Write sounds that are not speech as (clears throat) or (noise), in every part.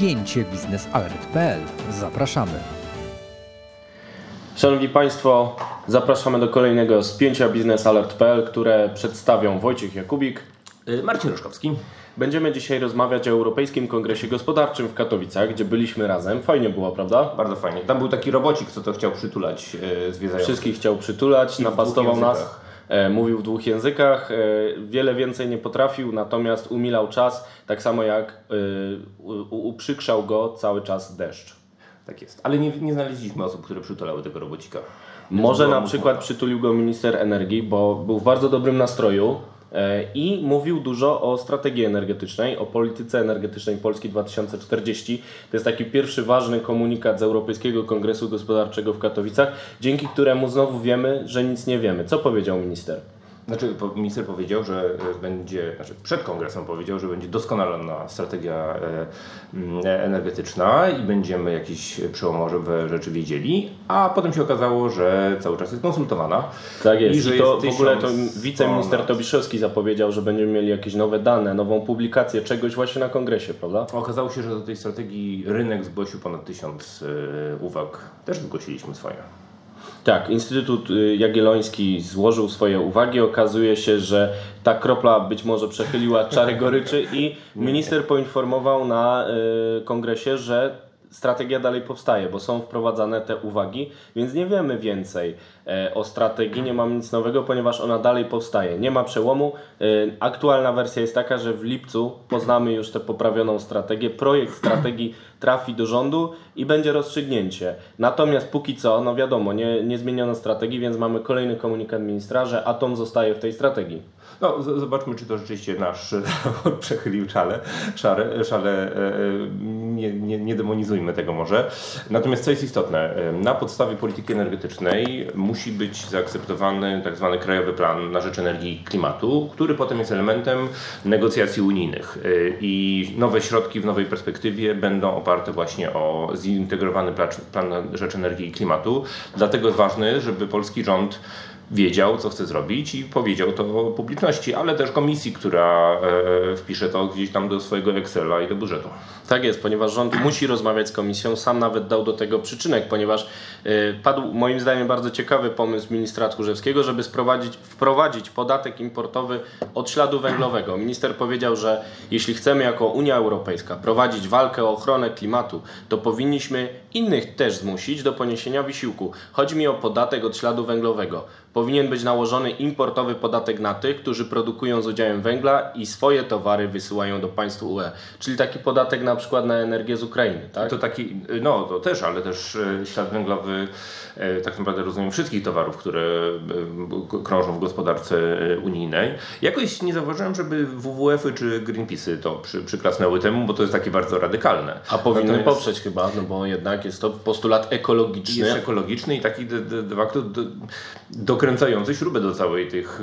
spięcie biznesalert.pl. Zapraszamy. Szanowni Państwo, zapraszamy do kolejnego spięcia biznesalert.pl, które przedstawią Wojciech Jakubik, Y, Marcin Roszkowski. Będziemy dzisiaj rozmawiać o Europejskim Kongresie Gospodarczym w Katowicach, gdzie byliśmy razem. Fajnie było, prawda? Bardzo fajnie. Tam był taki robocik, co to chciał przytulać yy, zwiedzających. Wszystkich chciał przytulać, I napastował nas. E, mówił w dwóch językach, e, wiele więcej nie potrafił, natomiast umilał czas, tak samo jak e, uprzykrzał go cały czas deszcz. Tak jest. Ale nie, nie znaleźliśmy osób, które przytulały tego robocika. Może na przykład przytulił go minister energii, bo był w bardzo dobrym nastroju i mówił dużo o strategii energetycznej, o polityce energetycznej Polski 2040. To jest taki pierwszy ważny komunikat z Europejskiego Kongresu Gospodarczego w Katowicach, dzięki któremu znowu wiemy, że nic nie wiemy. Co powiedział minister? Znaczy, minister powiedział, że y, będzie, znaczy przed kongresem powiedział, że będzie doskonalona strategia e, mm, energetyczna i będziemy jakieś przełomowe rzeczy wiedzieli, a potem się okazało, że cały czas jest konsultowana. Tak jest. I że I to jest w ogóle to wiceminister ponad. Tobiszowski zapowiedział, że będziemy mieli jakieś nowe dane, nową publikację, czegoś właśnie na kongresie, prawda? Okazało się, że do tej strategii rynek zgłosił ponad tysiąc y, uwag. Też zgłosiliśmy swoje. Tak, Instytut y, Jagielloński złożył swoje uwagi. Okazuje się, że ta kropla być może przechyliła czary goryczy i minister poinformował na y, kongresie, że strategia dalej powstaje, bo są wprowadzane te uwagi, więc nie wiemy więcej e, o strategii, nie mam nic nowego, ponieważ ona dalej powstaje. Nie ma przełomu. Y, Aktualna wersja jest taka, że w lipcu poznamy już tę poprawioną strategię. Projekt strategii trafi do rządu i będzie rozstrzygnięcie. Natomiast póki co, no wiadomo, nie, nie zmieniono strategii, więc mamy kolejny komunikat ministra, że atom zostaje w tej strategii. No, zobaczmy, czy to rzeczywiście nasz (laughs) przechylił czale, szare, szale, e, e, nie, nie, nie demonizujmy tego może. Natomiast co jest istotne, na podstawie polityki energetycznej musi być zaakceptowany tak zwany Krajowy Plan na rzecz Energii i Klimatu, który potem jest elementem negocjacji unijnych E, i nowe środki w nowej perspektywie będą oparte właśnie o zintegrowany pla- plan na rzecz energii i klimatu. Dlatego ważne, żeby polski rząd wiedział, co chce zrobić i powiedział to publiczności, ale też komisji, która e, wpisze to gdzieś tam do swojego Excela i do budżetu. Tak jest, ponieważ rząd musi rozmawiać z komisją, sam nawet dał do tego przyczynek, ponieważ y, padł moim zdaniem bardzo ciekawy pomysł ministra Tchórzewskiego, żeby sprowadzić, wprowadzić podatek importowy od śladu węglowego. Minister powiedział, że jeśli chcemy jako Unia Europejska prowadzić walkę o ochronę klimatu, to powinniśmy innych też zmusić do poniesienia wysiłku. Chodzi mi o podatek od śladu węglowego. Powinien być nałożony importowy podatek na tych, którzy produkują z udziałem węgla i swoje towary wysyłają do państw UE. Czyli taki podatek na przykład na energię z Ukrainy, tak? To taki, no to też, ale też e, ślad węglowy e, tak naprawdę rozumiem wszystkich towarów, które e, krążą w gospodarce unijnej. Jakoś nie zauważyłem, żeby WWF-y czy Greenpeace'y to przy, przyklasnęły temu, bo to jest takie bardzo radykalne. A powinny Natomiast- poprzeć chyba, no bo jednak jest to postulat ekologiczny. Jest ekologiczny i taki de, de, de facto do, dokręcający śrubę do całej tych,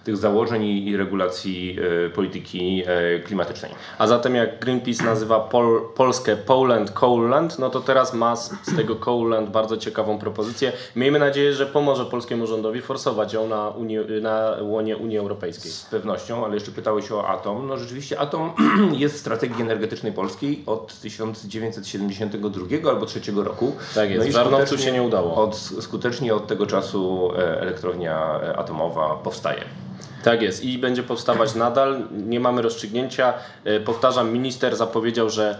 e, tych założeń i regulacji e, polityki e, klimatycznej. A zatem jak Greenpeace nazywa Pol, Polskę Poland Coalland, no to teraz ma z, z tego Coalland bardzo ciekawą propozycję. Miejmy nadzieję, że pomoże polskiemu rządowi forsować ją na, Unii, na łonie Unii Europejskiej. Z pewnością, ale jeszcze pytałeś o atom. No rzeczywiście atom (clears throat) jest w strategii energetycznej polskiej od 1972 albo 3 roku. Tak jest, no i się nie udało. Od, skutecznie od tego czasu e, elektrownia e, atomowa powstaje. Tak jest i będzie powstawać nadal. Nie mamy rozstrzygnięcia. E, Powtarzam, minister zapowiedział, że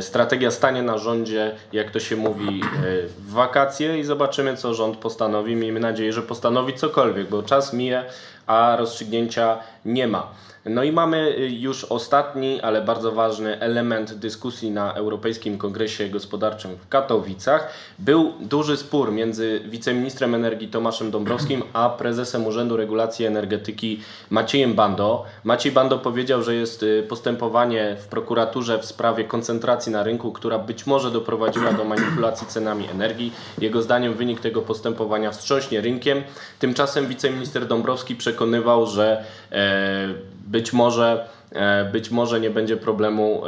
strategia stanie na rządzie, jak to się mówi, w wakacje i zobaczymy, co rząd postanowi. Miejmy nadzieję, że postanowi cokolwiek, bo czas mija, a rozstrzygnięcia nie ma. No i mamy y, już ostatni, ale bardzo ważny element dyskusji na Europejskim Kongresie Gospodarczym w Katowicach. Był duży spór między wiceministrem energii Tomaszem Dąbrowskim a prezesem Urzędu Regulacji Energetyki Maciejem Bando. Maciej Bando powiedział, że jest y, postępowanie w prokuraturze w sprawie koncentracji na rynku, która być może doprowadziła do manipulacji cenami energii. Jego zdaniem wynik tego postępowania wstrząśnie rynkiem. Tymczasem wiceminister Dąbrowski przekonywał, że e, być może być może nie będzie problemu,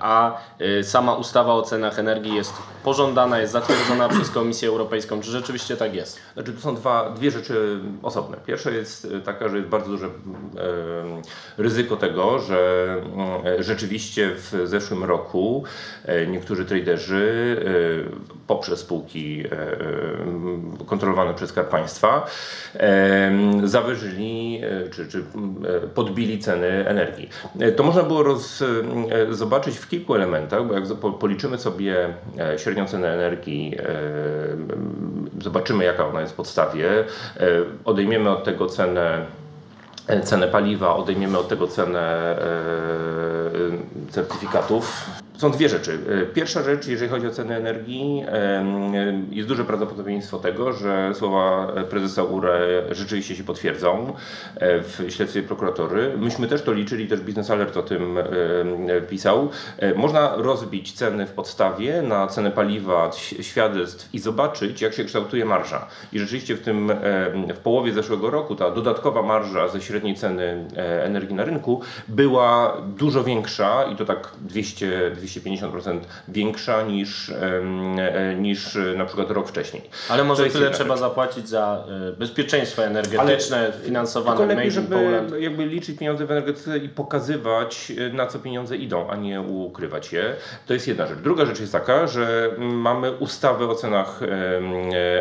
a sama ustawa o cenach energii jest pożądana, jest zatwierdzona (clears throat) przez Komisję Europejską. Czy rzeczywiście tak jest? Znaczy, to są dwa, dwie rzeczy osobne. Pierwsza jest taka, że jest bardzo duże ryzyko tego, że rzeczywiście w zeszłym roku niektórzy traderzy poprzez spółki kontrolowane przez Skarb Państwa zawyżyli czy, czy podbili ceny energii. To można było roz, zobaczyć w kilku elementach, bo jak policzymy sobie średnią cenę energii, zobaczymy jaka ona jest w podstawie, odejmiemy od tego cenę cenę paliwa, odejmiemy od tego cenę certyfikatów są dwie rzeczy. E, pierwsza rzecz, jeżeli chodzi o ceny energii, jest duże prawdopodobieństwo tego, że słowa prezesa URE rzeczywiście się potwierdzą e, w śledztwie prokuratory. Myśmy też to liczyli, też Business Alert o tym pisał. E, można rozbić ceny w podstawie na cenę paliwa, świadectw i zobaczyć, jak się kształtuje marża. I rzeczywiście w tym w połowie zeszłego roku ta dodatkowa marża ze średniej ceny energii na rynku była dużo większa i to tak 200 250% większa niż, e, niż na przykład rok wcześniej. Ale może tyle trzeba rzecz. zapłacić za e, bezpieczeństwo energetyczne Ale finansowane lepiej, żeby jakby liczyć pieniądze w energetyce i pokazywać e, na co pieniądze idą, a nie ukrywać je. To jest jedna rzecz. Druga rzecz jest taka, że mamy ustawę o cenach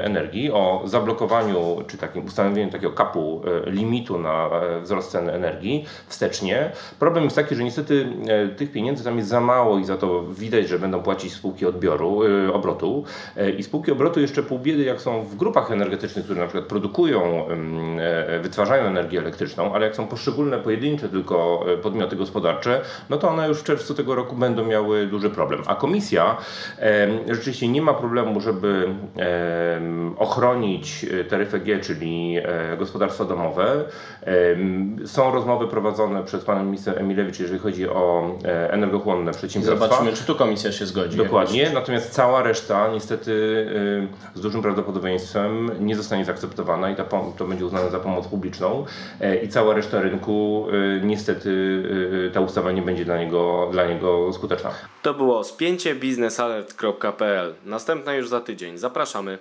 energii, o zablokowaniu czy takim ustanowieniu takiego kapu limitu na wzrost cen energii wstecznie. Problem jest taki, że niestety tych pieniędzy tam jest za mało i za to widać, że będą płacić spółki odbioru, y, obrotu. Y, I spółki obrotu jeszcze pół biedy, jak są w grupach energetycznych, które na przykład produkują, e, wytwarzają energię elektryczną, ale jak są poszczególne, pojedyncze tylko e, podmioty gospodarcze, no to one już w czerwcu tego roku będą miały duży problem. A komisja rzeczywiście nie ma problemu, żeby ochronić taryfę G, czyli e, gospodarstwa domowe. Są rozmowy prowadzone przez panem minister Emilewicz, jeżeli chodzi o energochłonne przedsiębiorstwa. Zobaczymy, czy tu komisja się zgodzi. Dokładnie, natomiast cała reszta niestety y, z dużym prawdopodobieństwem nie zostanie zaakceptowana i ta, to będzie uznane za pomoc publiczną e, i cała reszta rynku y, niestety y, ta ustawa nie będzie dla niego, dla niego skuteczna. To było spięcie biznesalert.pl. Następne już za tydzień. Zapraszamy.